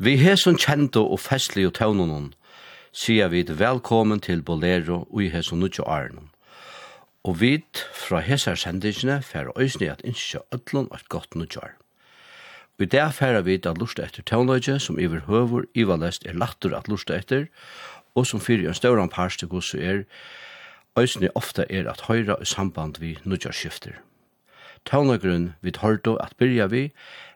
Vi hesson kjento og festlig og tøvnunum, sier vi velkommen til Bolero og i hesson nukje arnum. Og vi fra hesar sendingene fer òsni at innskja öllun og gott nukje arn. Og i det fer vi at lusta etter tøvnløyje som iver høver, ivalest er lattur at lusta etter, og som fyrir en stauran parst til gosu er, òsni ofta er at høyra i samband vi nukje skifter. Tøvnløygrunn vi tørto at byrja vi,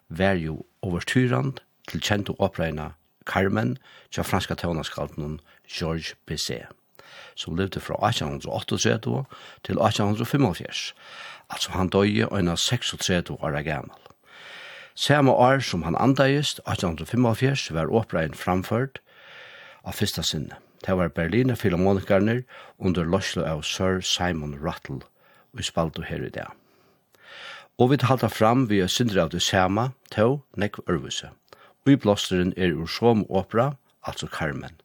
vær jo overstyrand, til kjent og oppregna Carmen tja franska tøvnaskalten George Bizet, som levde fra 1878 til 1875, altså han døye øyna 36 år gammal. Samme år som han andagist, 1875, var oppregn framført av fyrsta sinne. Det var Berliner Philharmonikarner under løslo av Sir Simon Rattle, og spalto her i dag. Og vi halta fram vi er sindra av det samme, tog nekv ørvuse. Byblåsteren er ur som opera, altså Carmen.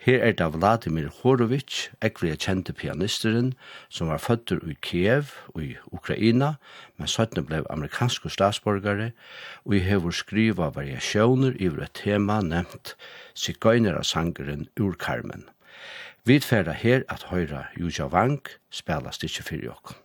Her er det Vladimir Horovic, ekvelige kjente pianisteren, som var føtter i Kiev og i Ukraina, men søttene ble amerikanske statsborgare, og i hever skriva variasjoner i et tema nevnt Sigøyner av sangeren Ur Carmen. Vi tferda her at høyra Juja Vank spela stikje fyrir jokken.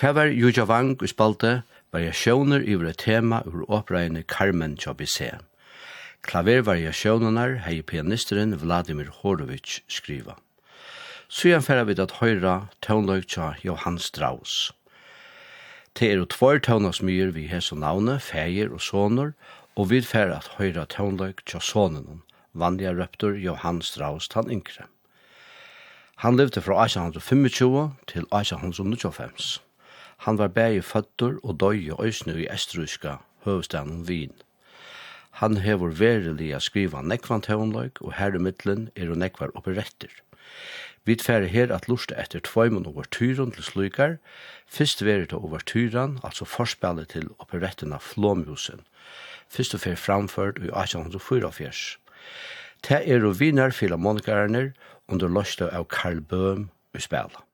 Det var Juja Wang i spalte variasjoner i et tema ur oppreiene Carmen Chobise. Klavervariasjonenar hei pianisteren Vladimir Horovic skriva. Sujan færa vid at høyra tånløg tja Johan Strauss. Det er tvær tånasmyr vi hese navne, feir og soner, og vi færa at høyra tånløg tja sonen, vanliga røptur Johan Strauss tan yngre. Han levde fra 1825 til 1895. Han var bæði føttur og døy og øysnu i estruiska høvestanen Wien. Han hevur verilig skriva nekvan tøvnløyk, og her i middelen er hun nekvar operetter. Vi tfære her at lusta etter tvøymon overtyron til slukar, fyrst veri av overtyran, altså forspillet til operettena Flåmhusen, fyrst og fyrir framført i 1884. Ta er og vinar filharmonikarner under løsta av Karl Bøhm i spela.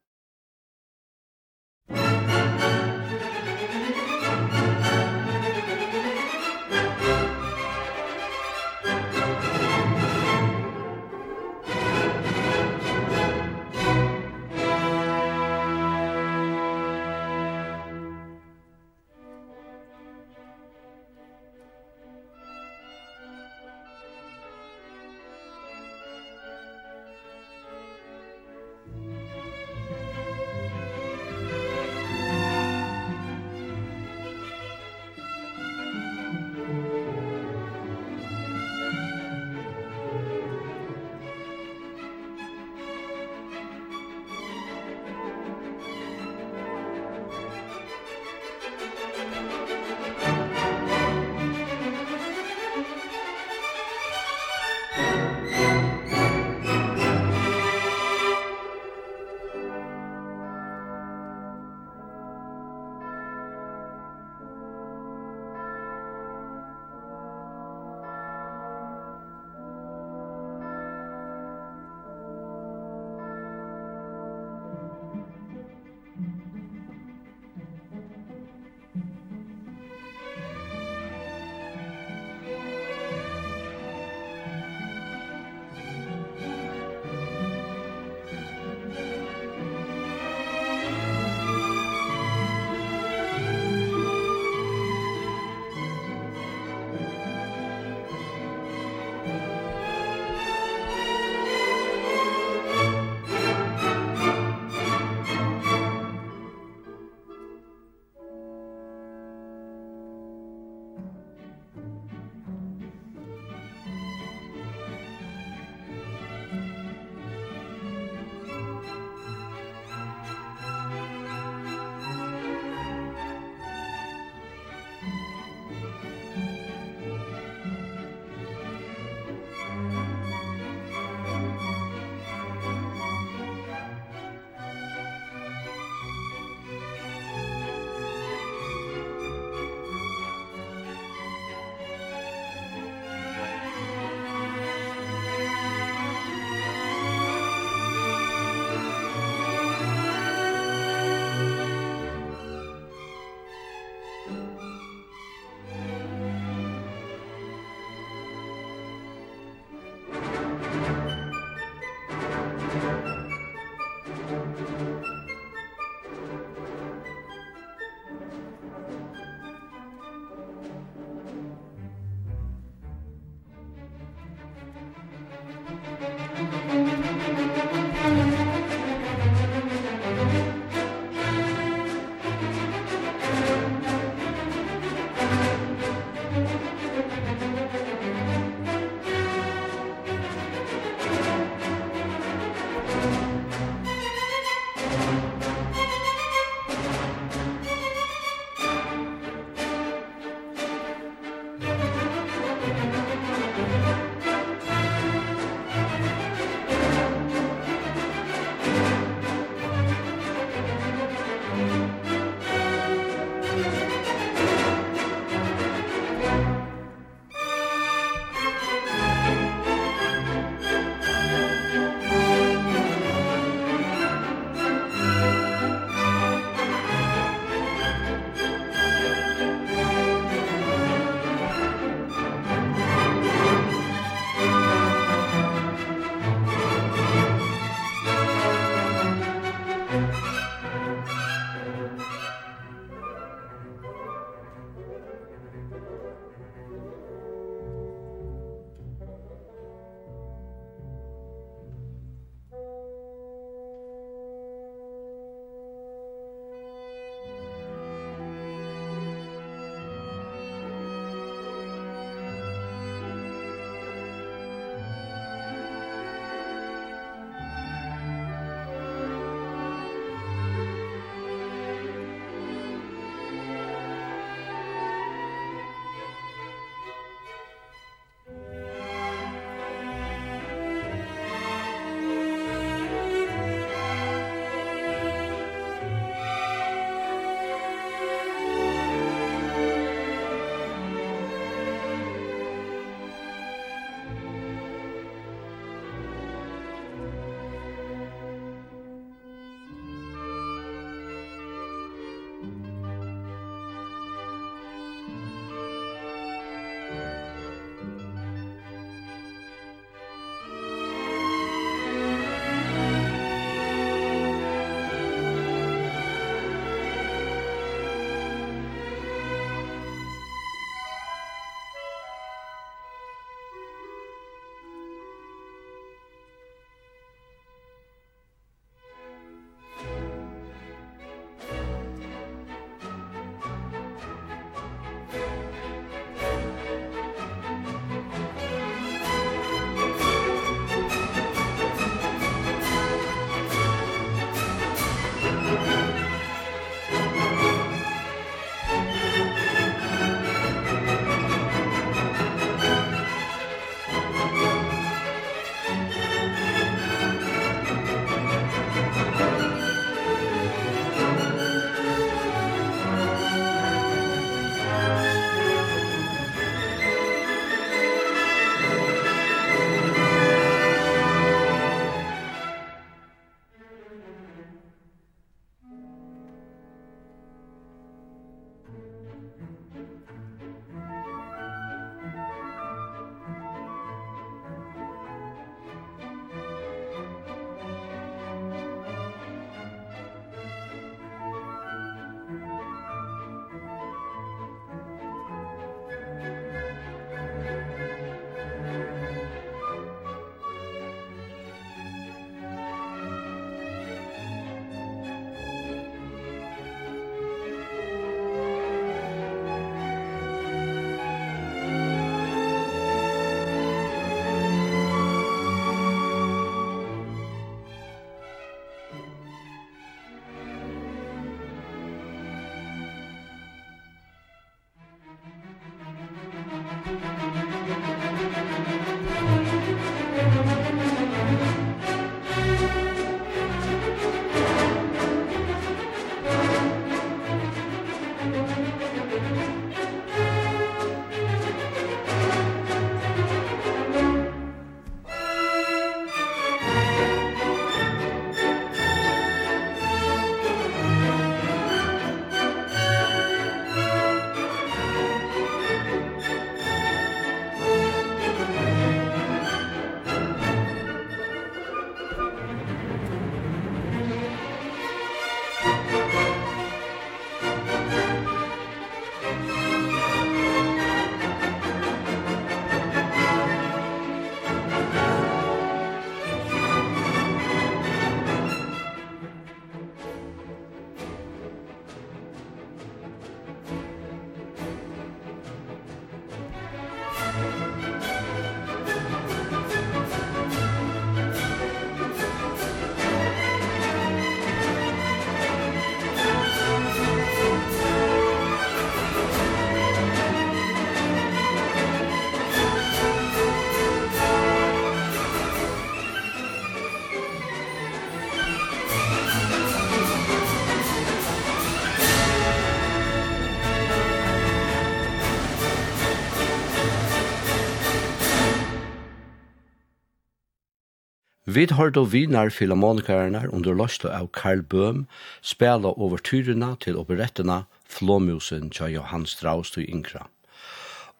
Vi har då vinar filharmonikarna under losta av Karl Böhm spela over tyrena til operetterna Flåmusen tja Johan Strauss til Inkra.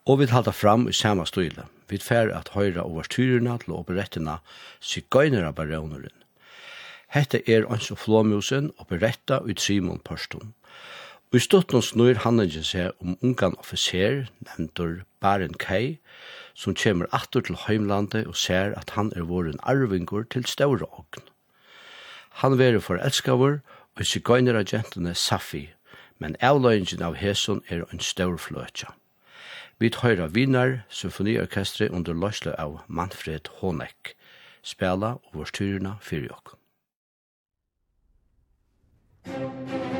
Og vi halda fram i samme stile. Vi fer at høyra over tyrena til operetterna Sigøynera baroneren. Hette er anså Flåmusen operetta ut Simon Pørstum. Og i stått noen snur handlingen seg om ungan offiser, nevntor Baren Kei, som kommer atter til heimlandet og ser at han er vår en arvingur til større ogn. Han verer for elskavur og sig sigøyner av gentene Safi, men avløyngen av Heson er en større fløtja. Vi høyra Vinar, symfoniorkestret under løsle av Manfred Honeck, spela og vår styrna fyrir Thank.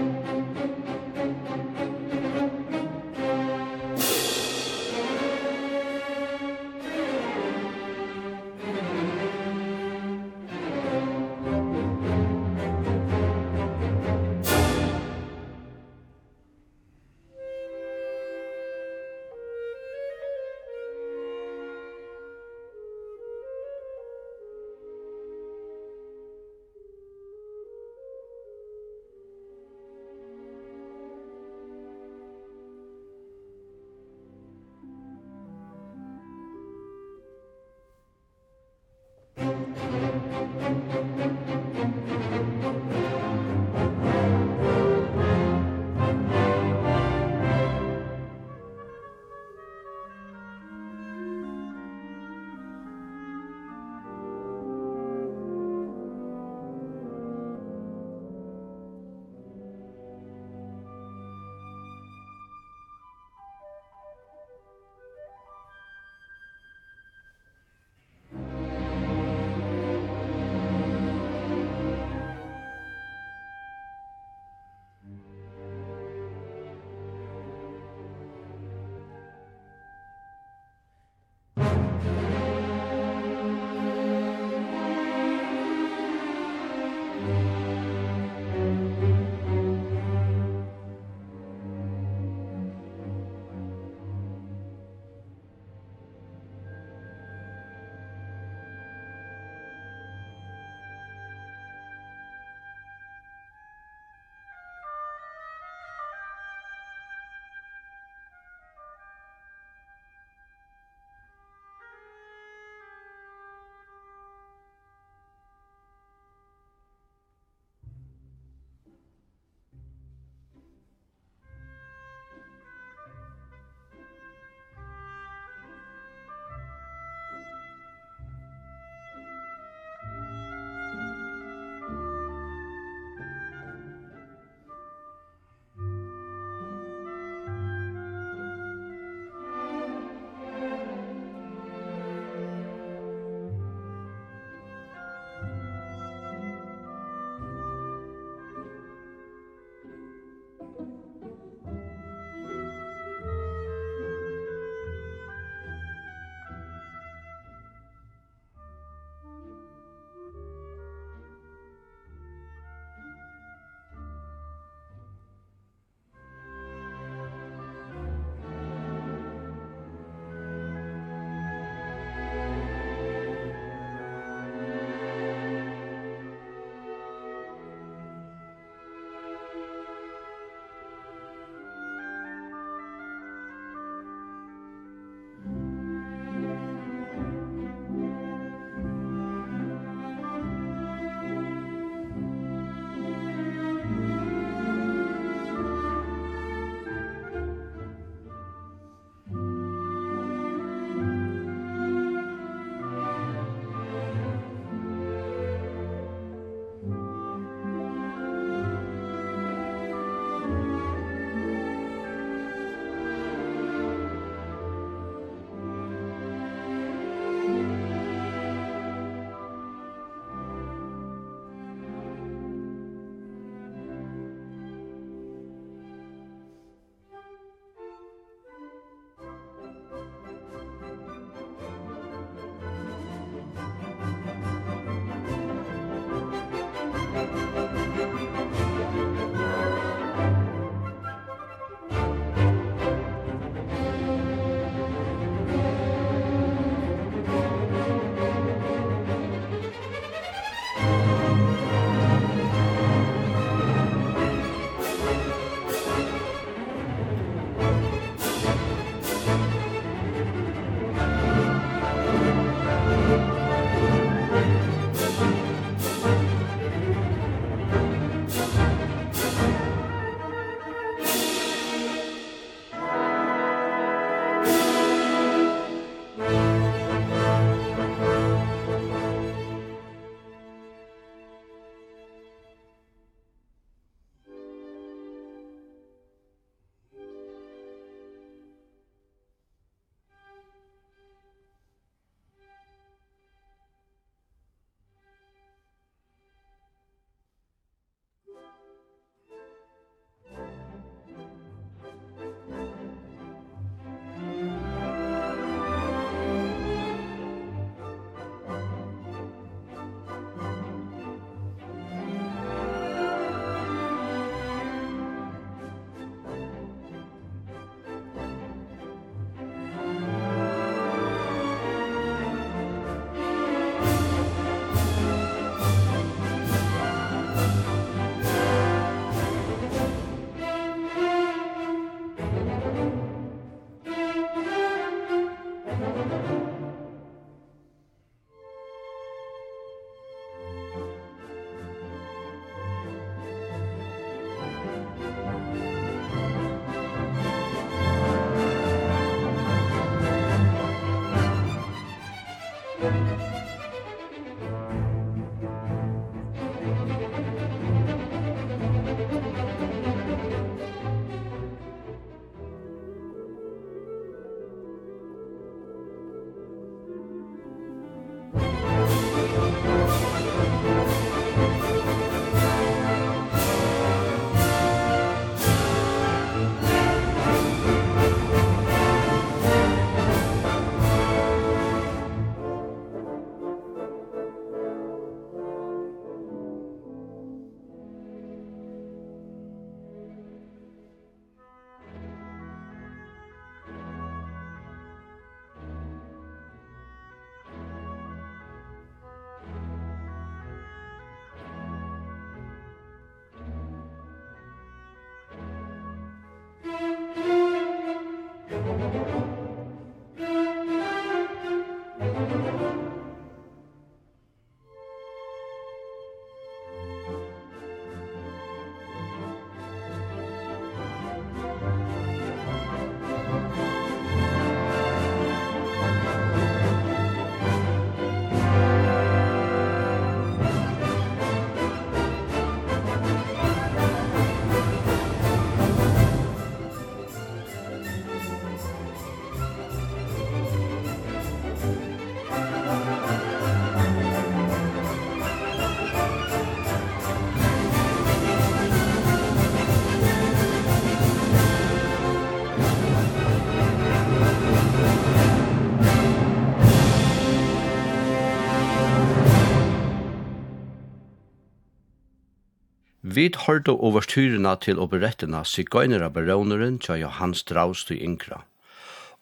Vi hørte over styrene til operettene sigøynere baroneren til Johans Strauss til Inkra.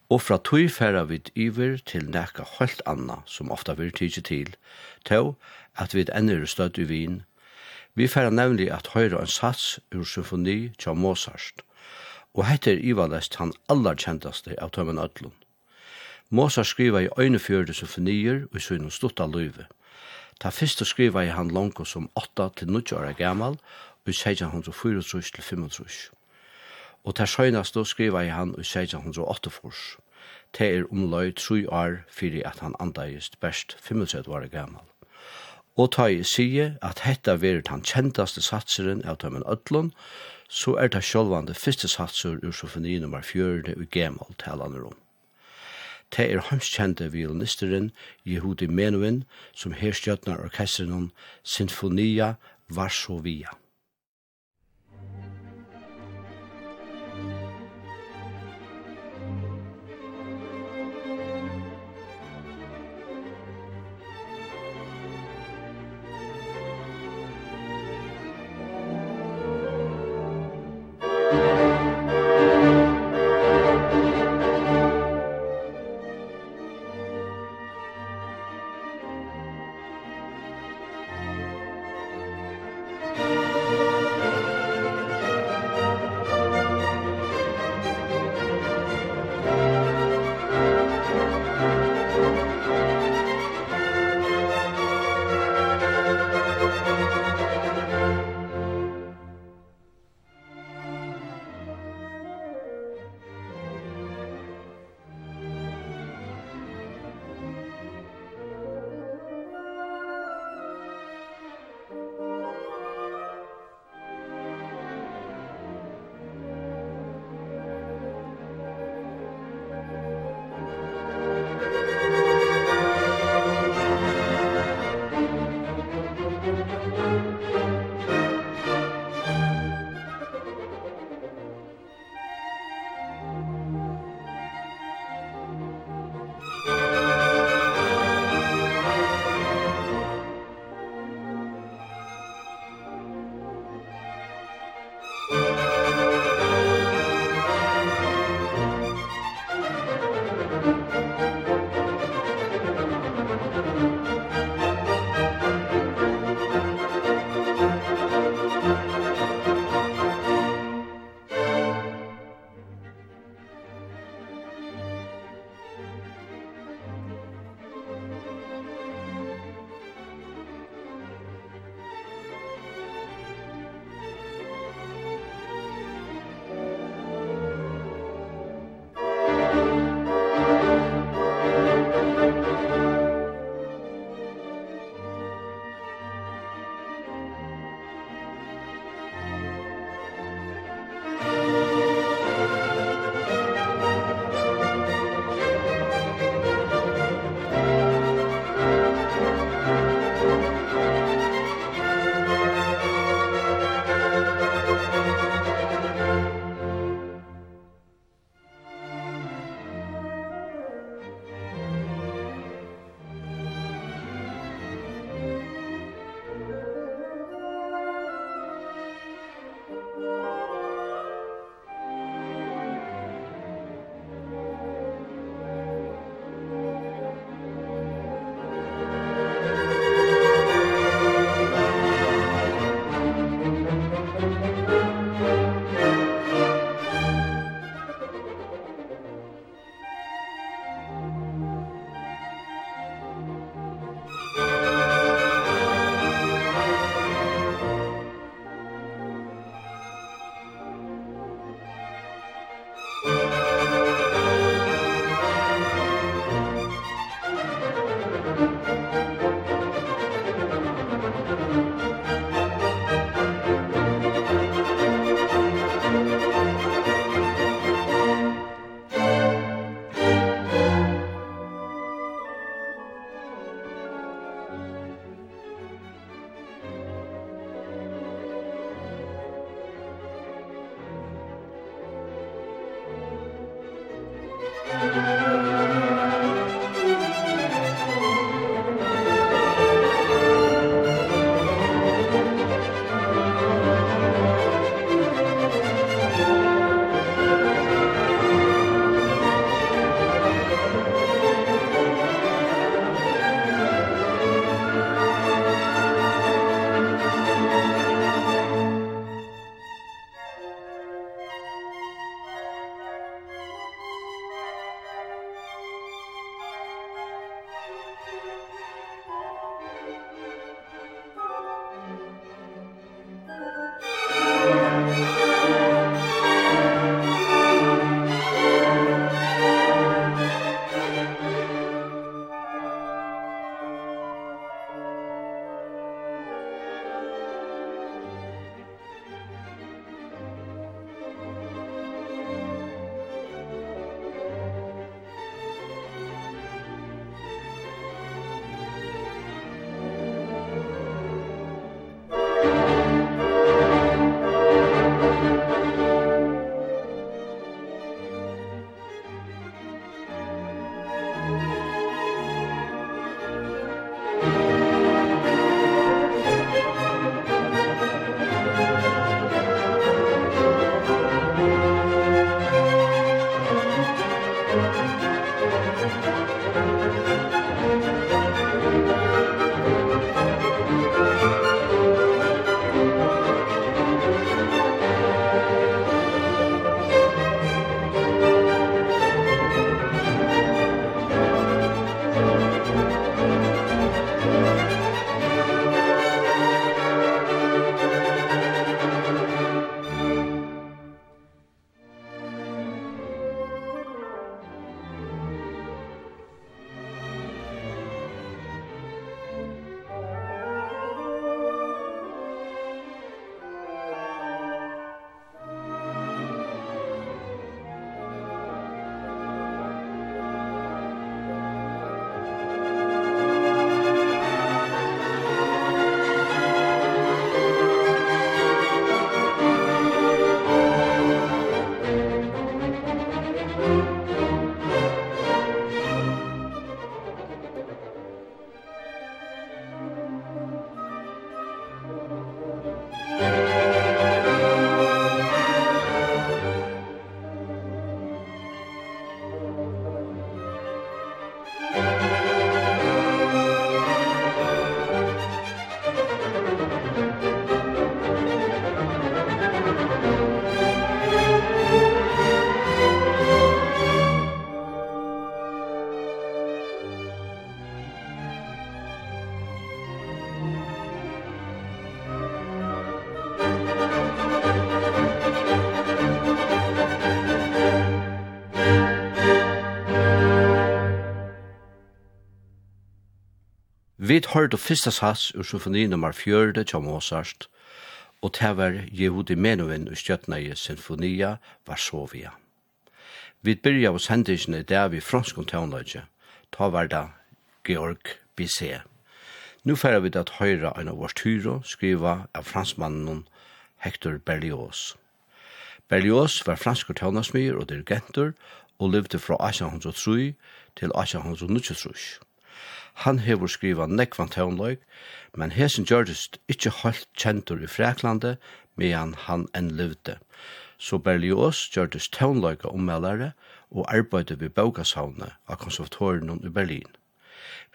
Og fra tog færa vi iver til nekka helt anna, som ofta vil tidsi til, til at vi ender støtt i vin. Vi færa nemlig at høyre en sats ur symfoni til Mozart. Og hette er ivalest han allar kjentaste av Tømmen Øtlund. Mozart skriva i øynefjørde symfonier og i sønnen stutta løyve. Ta fyrst skriva i han langko som 8 til 9 år gammal, og 1604 til 500. Og ta sjøynast skriva i han i 1608 Det er omløy 3 år fyrir at han andaist best 35 år gammal. Og ta i sige at hetta verit han kjentaste satseren av tømmen Øtlund, så er det sjølvande fyrste satser ur sofoni nummer 4 i gammal talan rom. Det er heimskjente violinisteren Yehudi Menuhin som her stjøtner orkesteren Sinfonia Varsovia. vi hørte fyrsta sats ur symfoni nummer 4 til Mozart, og det var Jehudi Menuhin ur stjøttene i Sinfonia Varsovia. Vi byrja av sendingen i vi fransk om ta var da Georg Bissé. Nu færa vi at høyra en av vårt hyro skriva av fransmannen Hector Berlioz. Berlioz var franskur tøvnasmyr og dirigenter og levde fra 1803 til 1803. Han hevur skriva nekvan tøvnløg, men hesen gjørdist ikkje holdt kjentur i Freklande, medan han enn levde. Så Berlioz gjørdist tøvnløyga ommeldare og arbeidde ved Baukashavne av konservatorien i Berlin.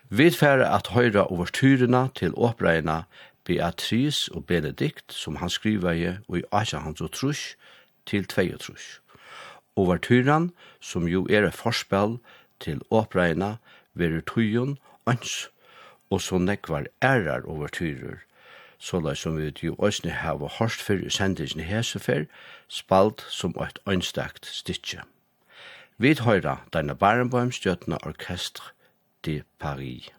Vi færre at høyra overturene til åpreina Beatrice og Benedikt, som han skriva i og i Asja hans og trus, til tvei og trus. Overturen, som jo er et forspill til åpreina, verur tøyen ans, og så nekvar ærar over tyrer, så la som vi jo òsne hava hårst fyrir sendingen hesefer, spalt som eit ønstakt stitje. Vi høyra denne Barenboim stjøtna orkestr de Paris.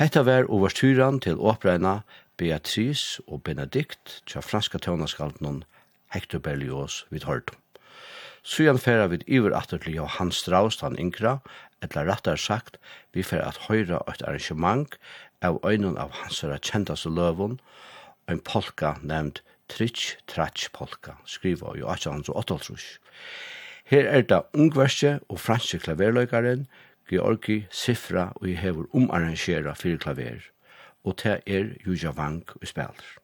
Hetta var overturan til åpreina Beatrice og Benedikt tja franska tøvnaskaltnon Hector Berlioz vid hørt. Sujan færa vid iver atter til Johan Strauss, han inkra, etla rattar sagt, vi færa at høyra eit arrangement av øynun av hans høyra kjentaste løvun, ein polka nevnt Tritsch Tratsch Polka, skriva i 1888. Her er det ungverste og franske klaverløykaren Georgi Sifra og jeg hever omarrangera fyrir klaver, og det er Juja Vank og spiller.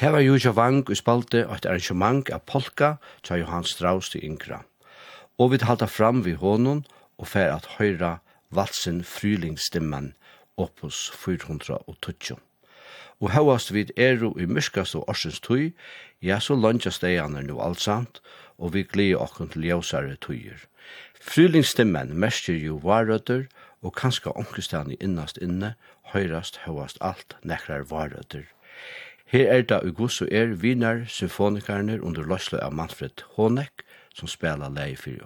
Det var Juja Vang og spalte et arrangement av Polka til Johan Strauss til Ingra. Og vi talte fram ved hånden og fer at høyra valsen Frylingstimmen oppos 420. Og høyast vid eru i myskast og orsens tøy, ja, så lønja steian er nu allsamt, og vi gleder okkon til jausare tøyer. Frylingstimmen mestjer jo varøtter, og kanska onkestan i innast inne, høyrast høyast alt nekrar varøtter Her er det i god så er vinar symfonikarner under løsle av Manfred Honeck som spela leie fyrir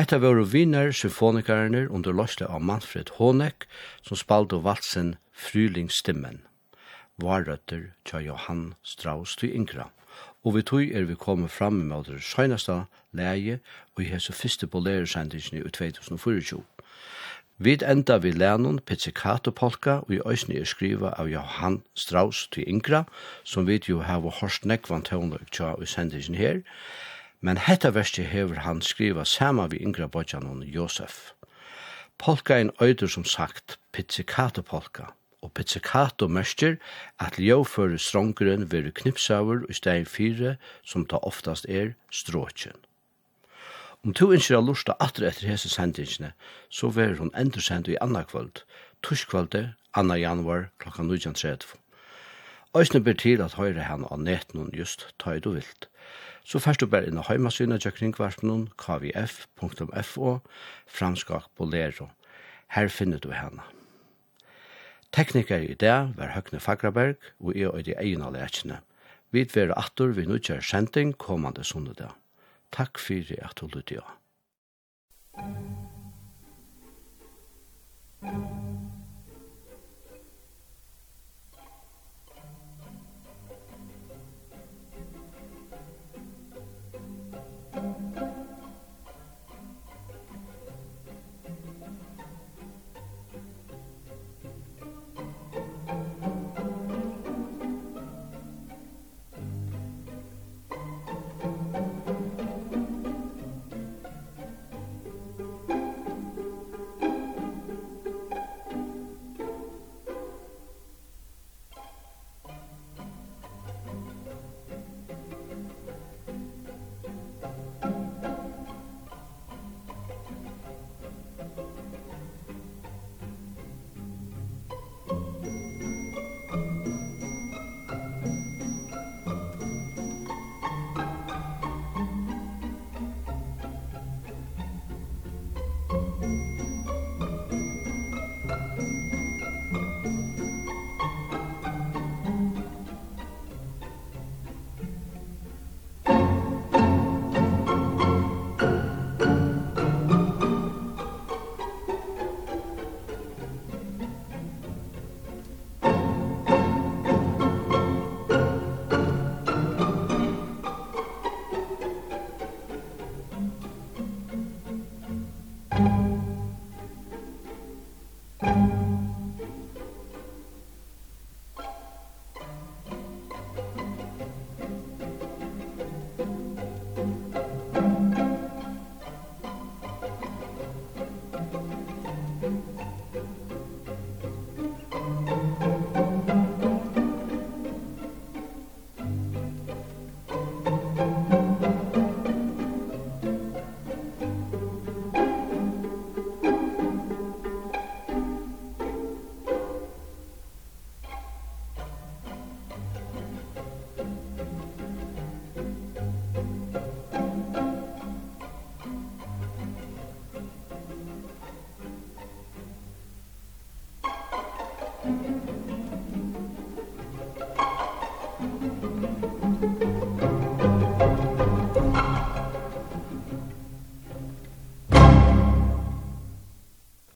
Hetta var vinnar symfonikarene under løsle av Manfred Honeck, som spalte valsen Frylingsstimmen, varrøtter tja Johan Strauss til Ingra. Og vi tog er vi kommet fram med det skjøneste leie og i hese første boleresendingen i 2024. Vi enda vi lennon pizzicato polka og i øysni er skriva av Johan Strauss til Ingra, som vi jo hava horst nekvan tøvnløk tja i sendingen her men hetta verste hever han skriva sama vi yngra bodjanon Josef. Polka ein øyder som sagt pizzicato-polka, og pizzicato mørster at ljåføre strongeren veru knipsauer og stein fire som ta oftast er stråkjen. Om to innskjer a lusta atre etter hese sendingsne, så verur endur sendu i anna kvöld, tuskvölde, anna januar klokka 19.30. Øysne ber til at høyre henne av netten just ta i du vilt så først du bare inn og heimasynet til kringkvarpnen kvf.fo franskak bolero. Her finner du henne. Tekniker i det var Høgne Fagraberg og jeg og de egne lekene. Vi tverer atter vi nå kjører kjenting kommande sundag. Takk for at du lytter. Thank you.